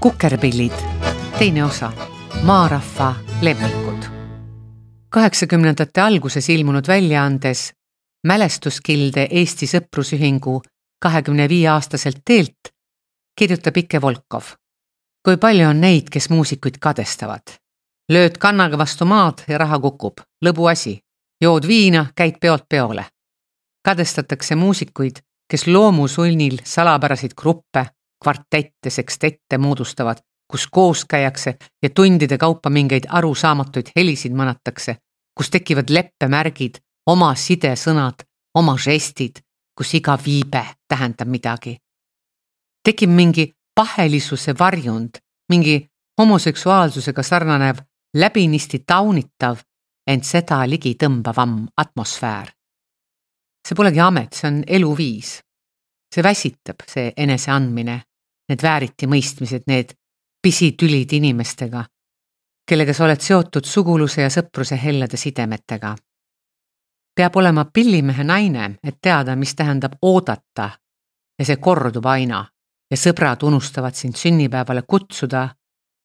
kukerpillid, teine osa, maarahva lemmikud. kaheksakümnendate alguses ilmunud väljaandes Mälestuskilde Eesti Sõprusühingu kahekümne viie aastaselt teelt kirjutab Ike Volkov. kui palju on neid, kes muusikuid kadestavad? lööd kannaga vastu maad ja raha kukub, lõbu asi. jood viina, käid peolt peole. kadestatakse muusikuid, kes loomusunnil salapäraseid gruppe kvartette, sekstette moodustavad, kus koos käiakse ja tundide kaupa mingeid arusaamatuid helisid manatakse, kus tekivad leppemärgid, oma sidesõnad, oma žestid, kus iga viibe tähendab midagi. tekib mingi pahelisuse varjund, mingi homoseksuaalsusega sarnanev, läbinisti taunitav, ent seda ligi tõmbavam atmosfäär. see polegi amet, see on eluviis. see väsitab, see eneseandmine need vääritimõistmised, need pisitülid inimestega, kellega sa oled seotud suguluse ja sõpruse hellade sidemetega. peab olema pillimehe naine, et teada, mis tähendab oodata ja see kordub aina ja sõbrad unustavad sind sünnipäevale kutsuda,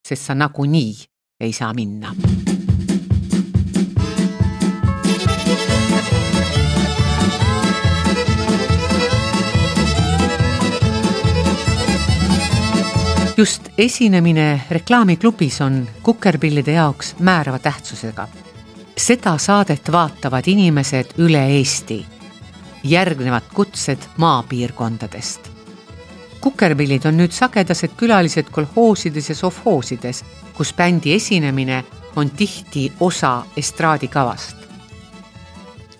sest sa nagunii ei saa minna just esinemine reklaamiklubis on kukerpillide jaoks määrava tähtsusega. seda saadet vaatavad inimesed üle Eesti. järgnevad kutsed maapiirkondadest. kukerpillid on nüüd sagedased külalised kolhoosides ja sovhoosides, kus bändi esinemine on tihti osa estraadikavast.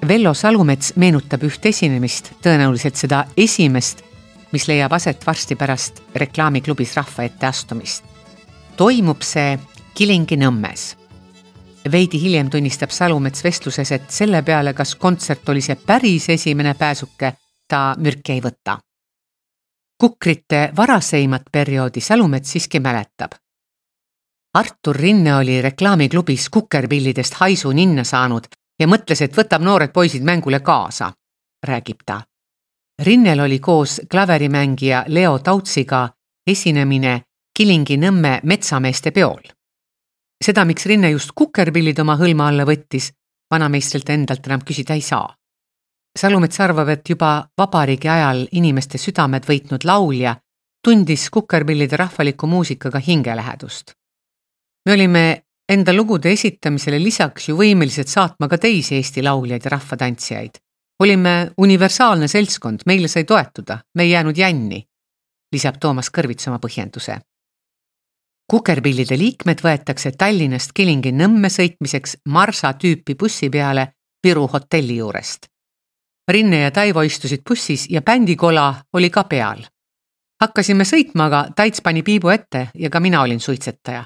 Vello Salumets meenutab üht esinemist, tõenäoliselt seda esimest mis leiab aset varsti pärast reklaamiklubis rahva ette astumist. toimub see Kilingi-Nõmmes. veidi hiljem tunnistab Salumets vestluses, et selle peale, kas kontsert oli see päris esimene pääsuke, ta mürki ei võta. kukrite varaseimat perioodi Salumets siiski mäletab. Artur Rinne oli reklaamiklubis kukerpillidest haisu ninna saanud ja mõtles, et võtab noored poisid mängule kaasa, räägib ta Rinnel oli koos klaverimängija Leo Tautsiga esinemine Kilingi-Nõmme metsameeste peol. seda, miks Rinne just kukerpillid oma hõlma alla võttis, vanameistrilt endalt enam küsida ei saa. Salumets arvab, et juba vabariigi ajal inimeste südamed võitnud laulja tundis kukerpillide rahvaliku muusikaga hingelähedust. me olime enda lugude esitamisele lisaks ju võimelised saatma ka teisi Eesti lauljaid ja rahvatantsijaid olime universaalne seltskond, meile sai toetuda, me ei jäänud jänni, lisab Toomas Kõrvits oma põhjenduse. kukerpillide liikmed võetakse Tallinnast Kilingi-Nõmme sõitmiseks Marsa tüüpi bussi peale Viru hotelli juurest. Rinne ja Taivo istusid bussis ja bändikola oli ka peal. hakkasime sõitma, aga Taits pani piibu ette ja ka mina olin suitsetaja.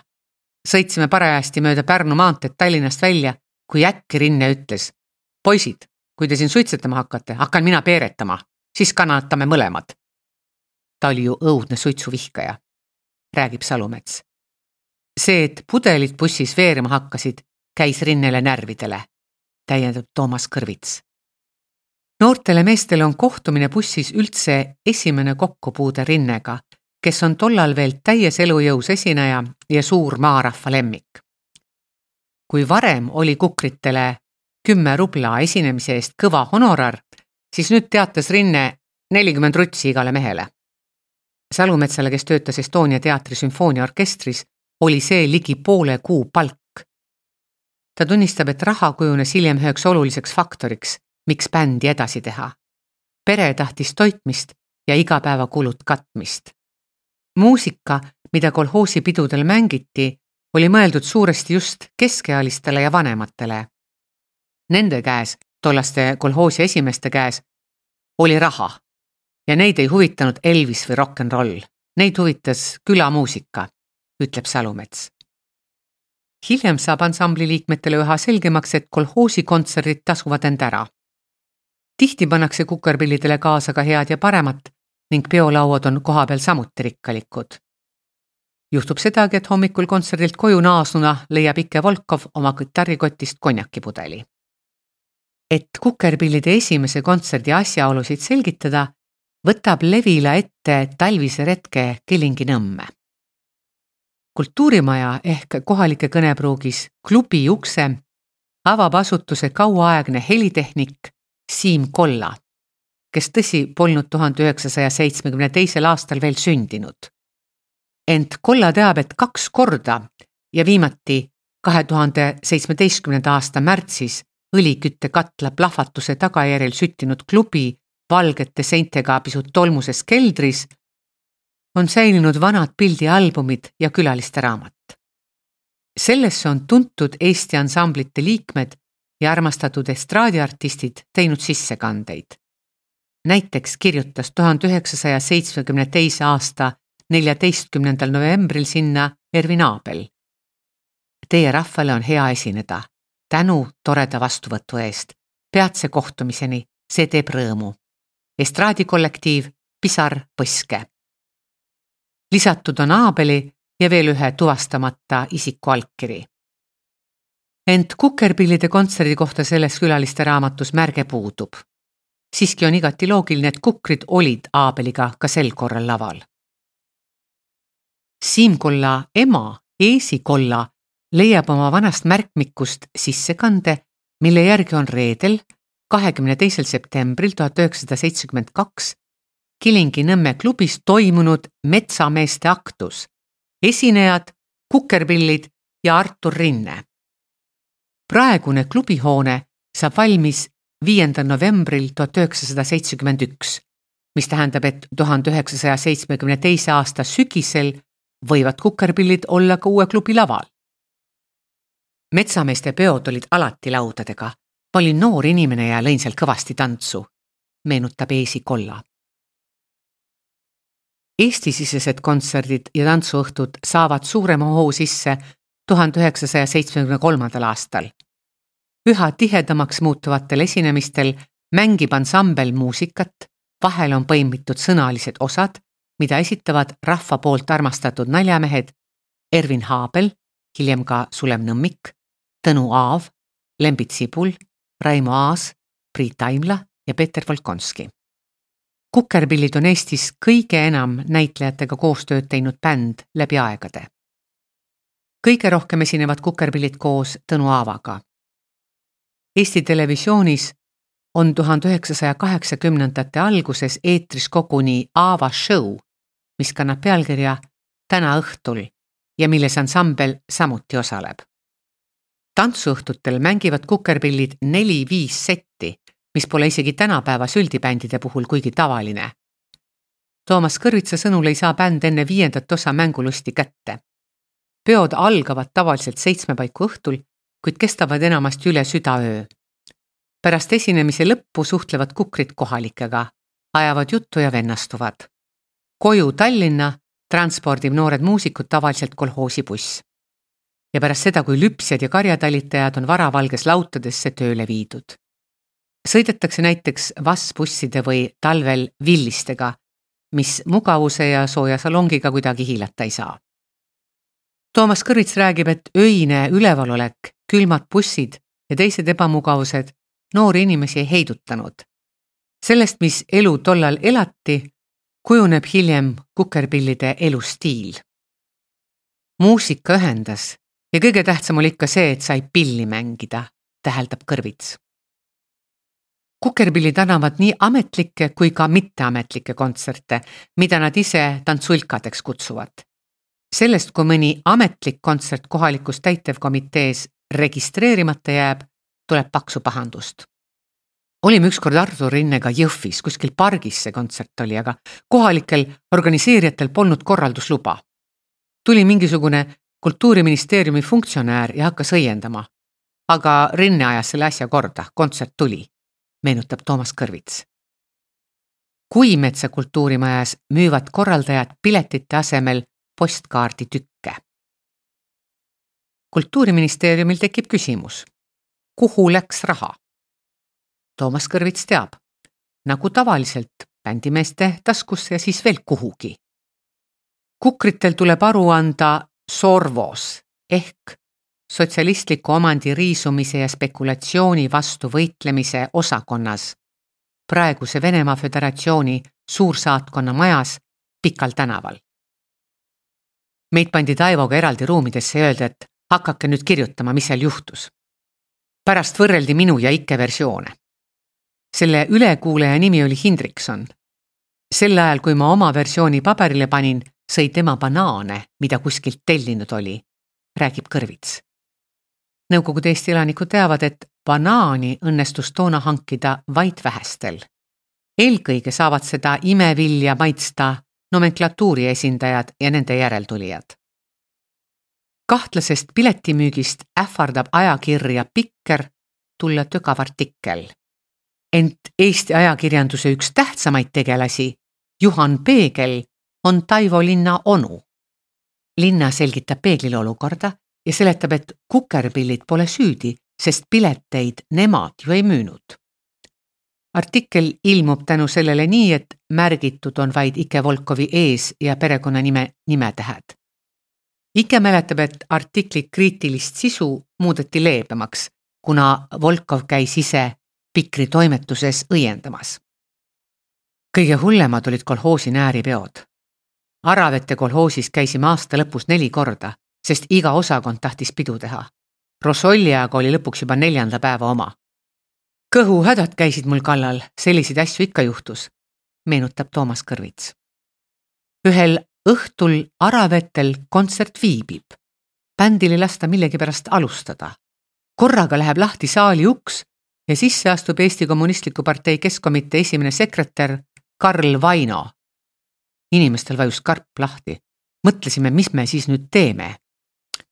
sõitsime parajasti mööda Pärnu maanteed Tallinnast välja, kui äkki Rinne ütles. poisid, kui te siin suitsetama hakkate, hakkan mina peeretama, siis kannatame mõlemad. ta oli ju õudne suitsuvihkaja, räägib Salumets. see, et pudelid bussis veerema hakkasid, käis Rinnele närvidele, täiendab Toomas Kõrvits. noortele meestele on kohtumine bussis üldse esimene kokkupuude Rinnega, kes on tollal veel täies elujõus esineja ja suur maarahva lemmik. kui varem oli kukritele kümme rubla esinemise eest kõva honorar, siis nüüd teatas Rinne nelikümmend rutsi igale mehele. Salumetsale, kes töötas Estonia teatri sümfooniaorkestris, oli see ligi poole kuu palk. ta tunnistab, et raha kujunes hiljem üheks oluliseks faktoriks, miks bändi edasi teha. pere tahtis toitmist ja igapäevakulud katmist. muusika, mida kolhoosipidudel mängiti, oli mõeldud suuresti just keskealistele ja vanematele nende käes, tollaste kolhoosi esimeeste käes, oli raha. ja neid ei huvitanud Elvis või rock n roll, neid huvitas külamuusika, ütleb Salumets. hiljem saab ansambli liikmetele üha selgemaks, et kolhoosi kontserdid tasuvad end ära. tihti pannakse kukerpillidele kaasa ka head ja paremat ning peolauad on kohapeal samuti rikkalikud juhtub sedagi, et hommikul kontserdilt koju naasnuna leiab Ike Volkov oma kitarrikotist konjakipudeli et Kukerpillide esimese kontserdi asjaolusid selgitada, võtab Levila ette talvise retke Kilingi-Nõmme. kultuurimaja ehk kohalike kõnepruugis klubi ukse avab asutuse kauaaegne helitehnik Siim Kolla, kes tõsi, polnud tuhande üheksasaja seitsmekümne teisel aastal veel sündinud. ent Kolla teab, et kaks korda ja viimati kahe tuhande seitsmeteistkümnenda aasta märtsis õliküttekatla plahvatuse tagajärjel süttinud klubi valgete seintega pisut tolmuses keldris on säilinud vanad pildialbumid ja külaliste raamat. sellesse on tuntud Eesti ansamblite liikmed ja armastatud estraadiartistid teinud sissekandeid. näiteks kirjutas tuhande üheksasaja seitsmekümne teise aasta neljateistkümnendal novembril sinna Ervin Aabel. Teie rahvale on hea esineda. Tänu toreda vastuvõtu eest. peatse kohtumiseni, see teeb rõõmu. estraadikollektiiv Pisar Põske lisatud on Aabeli ja veel ühe tuvastamata isiku allkiri. ent Kukerpillide kontserdi kohta selles külaliste raamatus märge puudub. siiski on igati loogiline, et kukrid olid Aabeliga ka sel korral laval. Siim Kolla ema, Eesi Kolla, leiab oma vanast märkmikust sissekande, mille järgi on reedel, kahekümne teisel septembril tuhat üheksasada seitsekümmend kaks Kilingi-Nõmme klubis toimunud metsameeste aktus. esinejad Kukerpillid ja Artur Rinne. praegune klubihoone saab valmis viiendal novembril tuhat üheksasada seitsekümmend üks, mis tähendab, et tuhande üheksasaja seitsmekümne teise aasta sügisel võivad Kukerpillid olla ka uue klubi laval. Metsameeste peod olid alati laudadega. ma olin noor inimene ja lõin seal kõvasti tantsu, meenutab Eesi Kolla Eesti-sisesed kontserdid ja tantsuõhtud saavad suurema hoo sisse tuhande üheksasaja seitsmekümne kolmandal aastal. üha tihedamaks muutuvatel esinemistel mängib ansambel muusikat, vahel on põimitud sõnalised osad, mida esitavad rahva poolt armastatud naljamehed Ervin Haabel, hiljem ka Sulev Nõmmik, Tõnu Aav, Lembit Sibul, Raimo Aas, Priit Aimla ja Peeter Volkonski Kukerpillid on Eestis kõige enam näitlejatega koostööd teinud bänd läbi aegade. kõige rohkem esinevad Kukerpillid koos Tõnu Aavaga. Eesti Televisioonis on tuhande üheksasaja kaheksakümnendate alguses eetris koguni Aava show, mis kannab pealkirja Täna õhtul ja milles ansambel samuti osaleb. Tantsuõhtutel mängivad Kukerpillid neli-viis setti mis pole isegi tänapäeva süldibändide puhul kuigi tavaline. Toomas Kõrvitsa sõnul ei saa bänd enne viiendat osa mängulusti kätte. peod algavad tavaliselt seitsme paiku õhtul, kuid kestavad enamasti üle südaöö. pärast esinemise lõppu suhtlevad kukrid kohalikega, ajavad juttu ja vennastuvad. koju Tallinna transpordib noored muusikud tavaliselt kolhoosibuss. Ja pärast seda, kui lüpsjad ja karjatalitajad on varavalges lautadesse tööle viidud sõidetakse näiteks vassbusside või talvel villistega, mis mugavuse ja sooja salongiga kuidagi hiilata ei saa. Toomas Kõrvits räägib, et öine ülevalolek, külmad bussid ja teised ebamugavused noori inimesi ei heidutanud. sellest, mis elu tollal elati, kujuneb hiljem kukerpillide elustiil. muusika ühendas ja kõige tähtsam oli ikka see, et sai pilli mängida, täheldab Kõrvits Kukerpillid annavad nii ametlikke kui ka mitteametlikke kontserte, mida nad ise tantsulkadeks kutsuvad. sellest, kui mõni ametlik kontsert kohalikus täitevkomitees registreerimata jääb, tuleb paksu pahandust. olime ükskord Artur Rinnega Jõhvis, kuskil pargis see kontsert oli, aga kohalikel organiseerijatel polnud korraldusluba. tuli mingisugune kultuuriministeeriumi funktsionäär ja hakkas õiendama. aga Rinne ajas selle asja korda, kontsert tuli meenutab Toomas Kõrvits. Kuimetsa kultuurimajas müüvad korraldajad piletite asemel postkaarditükke. kultuuriministeeriumil tekib küsimus, kuhu läks raha? Toomas Kõrvits teab, nagu tavaliselt bändimeeste taskusse ja siis veel kuhugi. kukritel tuleb aru anda Sorvos ehk sotsialistliku omandi riisumise ja spekulatsiooni vastu võitlemise osakonnas, praeguse Venemaa Föderatsiooni suursaatkonna majas Pikal tänaval. meid pandi Taivoga eraldi ruumidesse ja öeldi, et hakake nüüd kirjutama, mis seal juhtus. pärast võrreldi minu ja Ikke versioone. selle ülekuulaja nimi oli Hindrikson. sel ajal, kui ma oma versiooni paberile panin, sõi tema banaane, mida kuskilt tellinud oli, räägib Kõrvits. Nõukogude Eesti elanikud teavad, et banaani õnnestus toona hankida vaid vähestel. eelkõige saavad seda imevilja maitsta nomenklatuuri esindajad ja nende järeltulijad. kahtlasest piletimüügist ähvardab ajakirja Pikker tulla tögav artikkel. ent Eesti ajakirjanduse üks tähtsamaid tegelasi, Juhan Peegel, on Taivo linna onu. linna selgitab peeglile olukorda ja seletab, et kukerpillid pole süüdi, sest pileteid nemad ju ei müünud artikkel ilmub tänu sellele nii, et märgitud on vaid Ike Volkovi ees- ja perekonnanime nimetähed. Ike mäletab, et artikli kriitilist sisu muudeti leebemaks, kuna Volkov käis ise Pikri toimetuses õiendamas. kõige hullemad olid kolhoosi nääripeod. Aravete kolhoosis käisime aasta lõpus neli korda, sest iga osakond tahtis pidu teha. Rosolli aga oli lõpuks juba neljanda päeva oma kõhuhädad käisid mul kallal, selliseid asju ikka juhtus, meenutab Toomas Kõrvits. ühel õhtul Aravetel kontsert viibib. bändil ei lasta millegipärast alustada. korraga läheb lahti saali uks ja sisse astub Eesti Kommunistliku Partei Keskkomitee esimene sekretär Karl Vaino. Inimestel vajus karp lahti. mõtlesime, mis me siis nüüd teeme.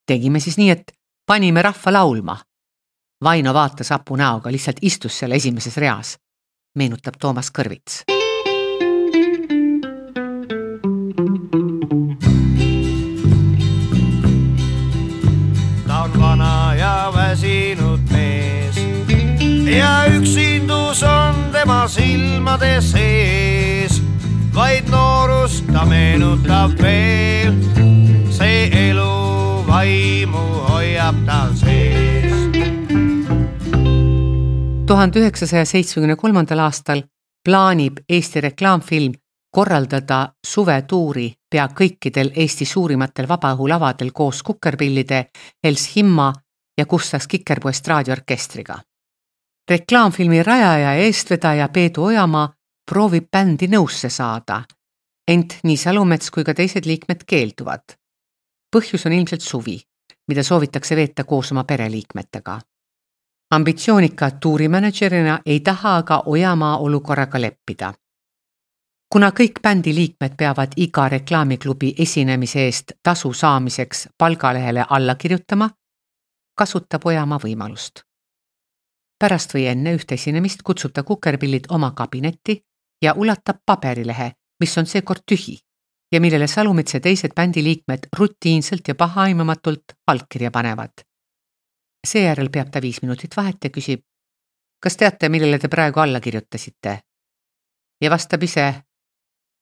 tegime siis nii, et panime rahva laulma Vaino vaatas hapu näoga, lihtsalt istus seal esimeses reas, meenutab Toomas Kõrvits. ta on vana ja väsinud mees ja üksindus on tema silmade sees, meenutab veel, see elu vaimu hoiab tal sees. tuhande üheksasaja seitsmekümne kolmandal aastal plaanib Eesti reklaamfilm korraldada suvetuuri pea kõikidel Eesti suurimatel vabaõhulavadel koos Kukerpillide, Els Himma ja Gustav Kikerpuu estraadiorkestriga. reklaamfilmi rajaja ja eestvedaja Peedu Ojamaa proovib bändi nõusse saada, ent nii Salumets kui ka teised liikmed keelduvad. põhjus on ilmselt suvi, mida soovitakse veeta koos oma pereliikmetega ambitsioonika tuurimänedžerina ei taha aga Ojamaa olukorraga leppida. kuna kõik bändi liikmed peavad iga reklaamiklubi esinemise eest tasu saamiseks palgalehele alla kirjutama, kasutab Ojamaa võimalust. pärast või enne ühte esinemist kutsub ta kukerpillid oma kabinetti ja ulatab paberilehe, mis on seekord tühi ja millele Salumets ja teised bändi liikmed rutiinselt ja pahaaimamatult allkirja panevad seejärel peab ta viis minutit vahet ja küsib, kas teate, millele te praegu alla kirjutasite? ja vastab ise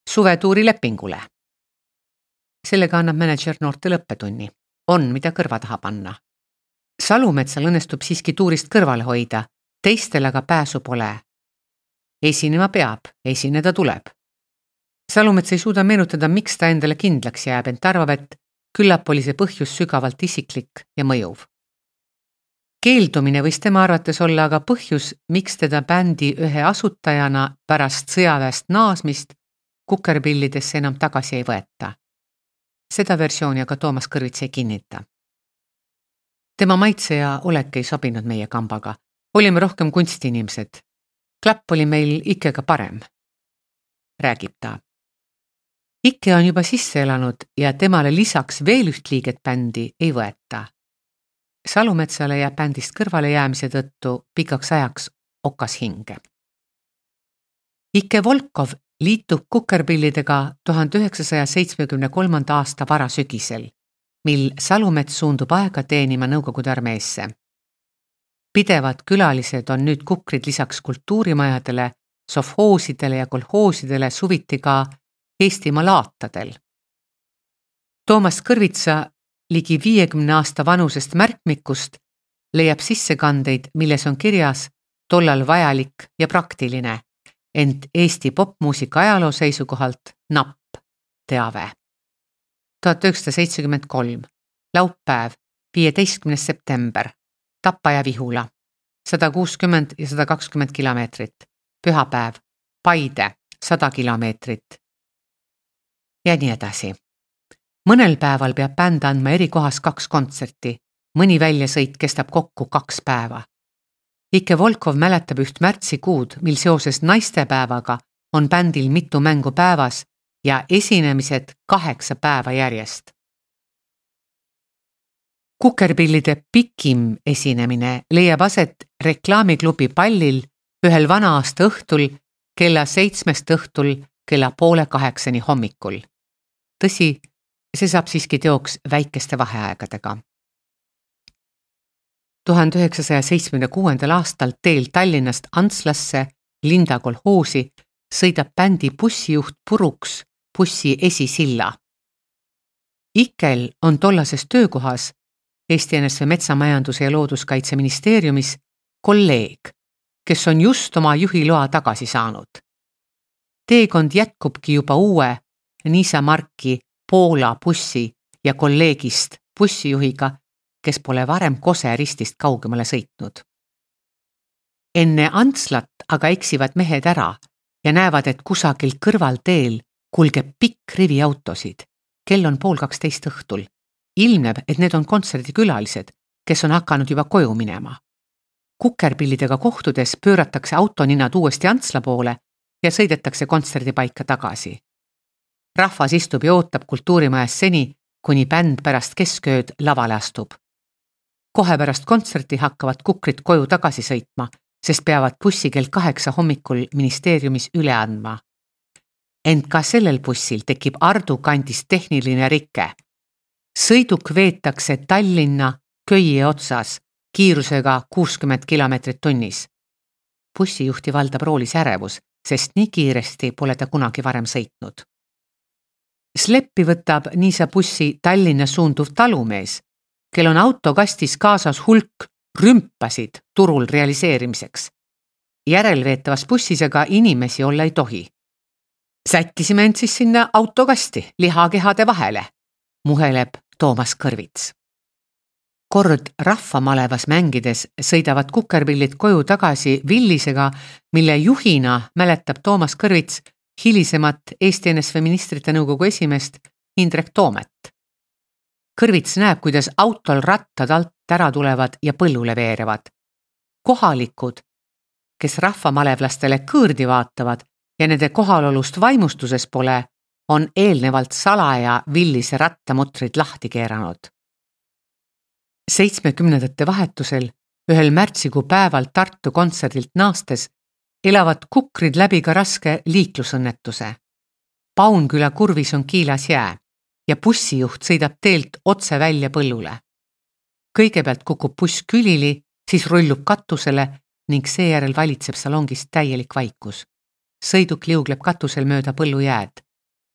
suvetuuri lepingule. sellega annab mänedžer noortele õppetunni, on, mida kõrva taha panna. Salumetsal õnnestub siiski tuurist kõrvale hoida, teistel aga pääsu pole. esinema peab, esineda tuleb. Salumets ei suuda meenutada, miks ta endale kindlaks jääb, ent arvab, et küllap oli see põhjus sügavalt isiklik ja mõjuv keeldumine võis tema arvates olla aga põhjus, miks teda bändi ühe asutajana pärast sõjaväest naasmist kukerpillidesse enam tagasi ei võeta. seda versiooni aga Toomas Kõrvits ei kinnita. tema maitse ja olek ei sobinud meie kambaga, olime rohkem kunstiinimesed. klapp oli meil ikkega parem, räägib ta. Ikke on juba sisse elanud ja temale lisaks veel üht liiget bändi ei võeta Salumetsale jääb bändist kõrvalejäämise tõttu pikaks ajaks okas hinge. Ike Volkov liitub kukerpillidega tuhande üheksasaja seitsmekümne kolmanda aasta varasügisel, mil Salumets suundub aega teenima Nõukogude armeesse. pidevad külalised on nüüd kukrid lisaks kultuurimajadele, sovhoosidele ja kolhoosidele suviti ka Eestimaa laatadel. Toomas Kõrvitsa ligi viiekümne aasta vanusest märkmikust leiab sissekandeid, milles on kirjas tollal vajalik ja praktiline, ent Eesti popmuusika ajaloo seisukohalt napp teave. tuhat üheksasada seitsekümmend kolm, laupäev, viieteistkümnes september, Tapa ja Vihula, sada kuuskümmend ja sada kakskümmend kilomeetrit. pühapäev, Paide, sada kilomeetrit. Ja nii edasi. mõnel päeval peab bänd andma eri kohas kaks kontserti, mõni väljasõit kestab kokku kaks päeva. Ike Volkov mäletab üht märtsikuud, mil seoses naistepäevaga on bändil mitu mängu päevas ja esinemised kaheksa päeva järjest. kukerpillide pikim esinemine leiab aset reklaamiklubi pallil ühel vana-aasta õhtul kella seitsmest õhtul kella poole kaheksani hommikul. Tõsi, see saab siiski teoks väikeste vaheaegadega. tuhande üheksasaja seitsmekümne kuuendal aastal teel Tallinnast Antslasse Linda kolhoosi sõidab bändi bussijuht puruks bussi esisilla. Ikel on tollases töökohas Eesti NSV Metsamajanduse ja Looduskaitseministeeriumis kolleeg, kes on just oma juhiloa tagasi saanud. teekond jätkubki juba uue Niisa Marki Poola bussi ja kolleegist bussijuhiga, kes pole varem Kose ristist kaugemale sõitnud. enne Antslat aga eksivad mehed ära ja näevad, et kusagil kõrvalteel kulgeb pikk rivi autosid. kell on pool kaksteist õhtul. ilmneb, et need on kontserdikülalised, kes on hakanud juba koju minema. kukerpillidega kohtudes pööratakse autoninad uuesti Antsla poole ja sõidetakse kontserdipaika tagasi. Rahvas istub ja ootab kultuurimajas seni, kuni bänd pärast keskööd lavale astub. kohe pärast kontserti hakkavad kukrid koju tagasi sõitma sest peavad bussi kell kaheksa hommikul ministeeriumis üle andma. ent ka sellel bussil tekib Ardu kandis tehniline rike. sõiduk veetakse Tallinna köie otsas kiirusega kuuskümmend kilomeetrit tunnis. bussijuhti valdab roolis ärevus, sest nii kiiresti pole ta kunagi varem sõitnud. Sleppi võtab Niisa bussi Tallinna suunduv talumees, kel on autokastis kaasas hulk rümpasid turul realiseerimiseks. järelveetavas bussis aga inimesi olla ei tohi. sättisime end siis sinna autokasti lihakehade vahele, muheleb Toomas Kõrvits. kord rahvamalevas mängides sõidavad kukerpillid koju tagasi Villisega, mille juhina mäletab Toomas Kõrvits hilisemat Eesti NSV Ministrite Nõukogu esimeest Indrek Toomet. Kõrvits näeb, kuidas autol rattad alt ära tulevad ja põllule veerevad. kohalikud, kes rahvamalevlastele kõõrdi vaatavad ja nende kohalolust vaimustuses pole, on eelnevalt salaja villise rattamutrid lahti keeranud. seitsmekümnendate vahetusel, ühel märtsikuu päeval Tartu kontserdilt naastes, elavad kukrid läbi ka raske liiklusõnnetuse. Paunküla kurvis on kiilas jää ja bussijuht sõidab teelt otse välja põllule kõigepealt kukub buss külili, siis rullub katusele ning seejärel valitseb salongis täielik vaikus. sõiduk liugleb katusel mööda põllujääd.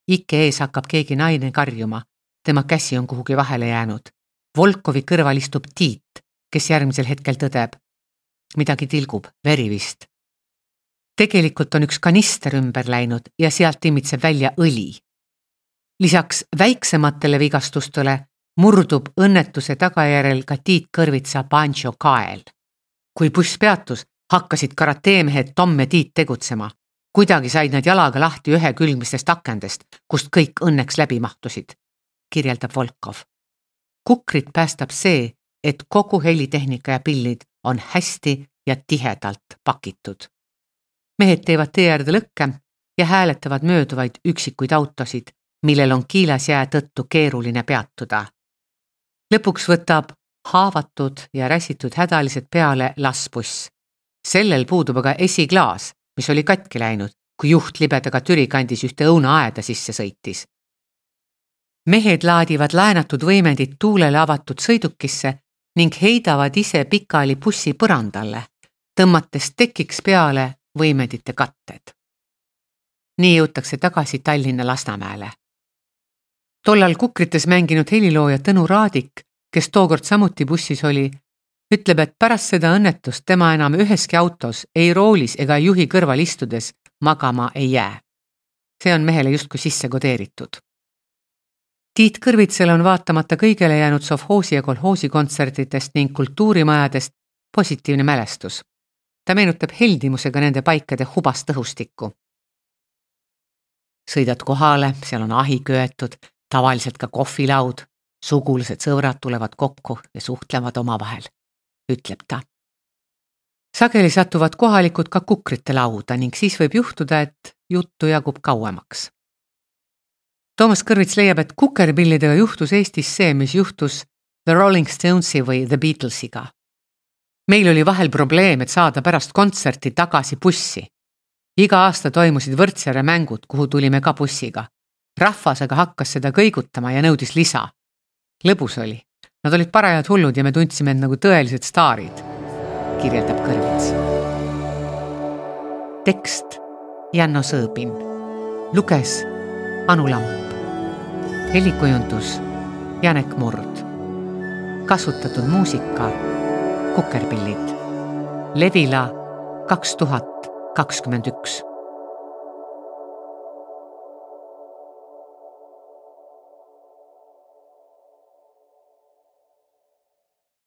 ikke ees hakkab keegi naine karjuma, tema käsi on kuhugi vahele jäänud. Volkovi kõrval istub Tiit, kes järgmisel hetkel tõdeb. midagi tilgub, veri vist. Tegelikult on üks kanister ümber läinud ja sealt imitseb välja õli. lisaks väiksematele vigastustele murdub õnnetuse tagajärjel ka Tiit Kõrvitsa Pancho kael. kui buss peatus, hakkasid karateemehed Tom ja Tiit tegutsema. kuidagi said nad jalaga lahti ühe külgmistest akendest, kust kõik õnneks läbi mahtusid, kirjeldab Volkov. kukrit päästab see, et kogu helitehnika ja pillid on hästi ja tihedalt pakitud. Mehed teevad tee äärde lõkke ja hääletavad mööduvaid üksikuid autosid, millel on kiilas jää tõttu keeruline peatuda lõpuks võtab haavatud ja räsitud hädalised peale lassbuss. sellel puudub aga esiklaas, mis oli katki läinud, kui juht libedaga Türi kandis ühte õunaaeda sisse sõitis. mehed laadivad laenatud võimendid tuulele avatud sõidukisse ning heidavad ise pikali bussi põrandale, tõmmates tekiks peale võimendite katted. nii jõutakse tagasi Tallinna Lasnamäele tollal Kukrites mänginud helilooja Tõnu Raadik, kes tookord samuti bussis oli, ütleb, et pärast seda õnnetust tema enam üheski autos, ei roolis ega juhi kõrval istudes magama ei jää. see on mehele justkui sisse kodeeritud. Tiit Kõrvitsal on vaatamata kõigele jäänud sovhoosi ja kolhoosi kontsertidest ning kultuurimajadest positiivne mälestus. Ta meenutab heldimusega nende paikade hubast õhustikku. sõidad kohale, seal on ahi köetud, tavaliselt ka kohvilaud, sugulased, sõbrad tulevad kokku ja suhtlevad omavahel, ütleb ta. sageli satuvad kohalikud ka kukrite lauda ning siis võib juhtuda, et juttu jagub kauemaks Toomas Kõrvits leiab, et kukerpillidega juhtus Eestis see, mis juhtus The Rolling Stonesi või The Beatlesiga. Meil oli vahel probleem, et saada pärast kontserti tagasi bussi. iga aasta toimusid Võrtsjärve mängud, kuhu tulime ka bussiga. rahvas aga hakkas seda kõigutama ja nõudis lisa. lõbus oli, nad olid parajad hullud ja me tundsime end nagu tõelised staarid, kirjeldab Kõrvits. tekst Janno Sõõbin, luges Anu Lamp helikujundus Janek Murd. kasutatud muusika Kukerpillid. Levila kaks tuhat kakskümmend üks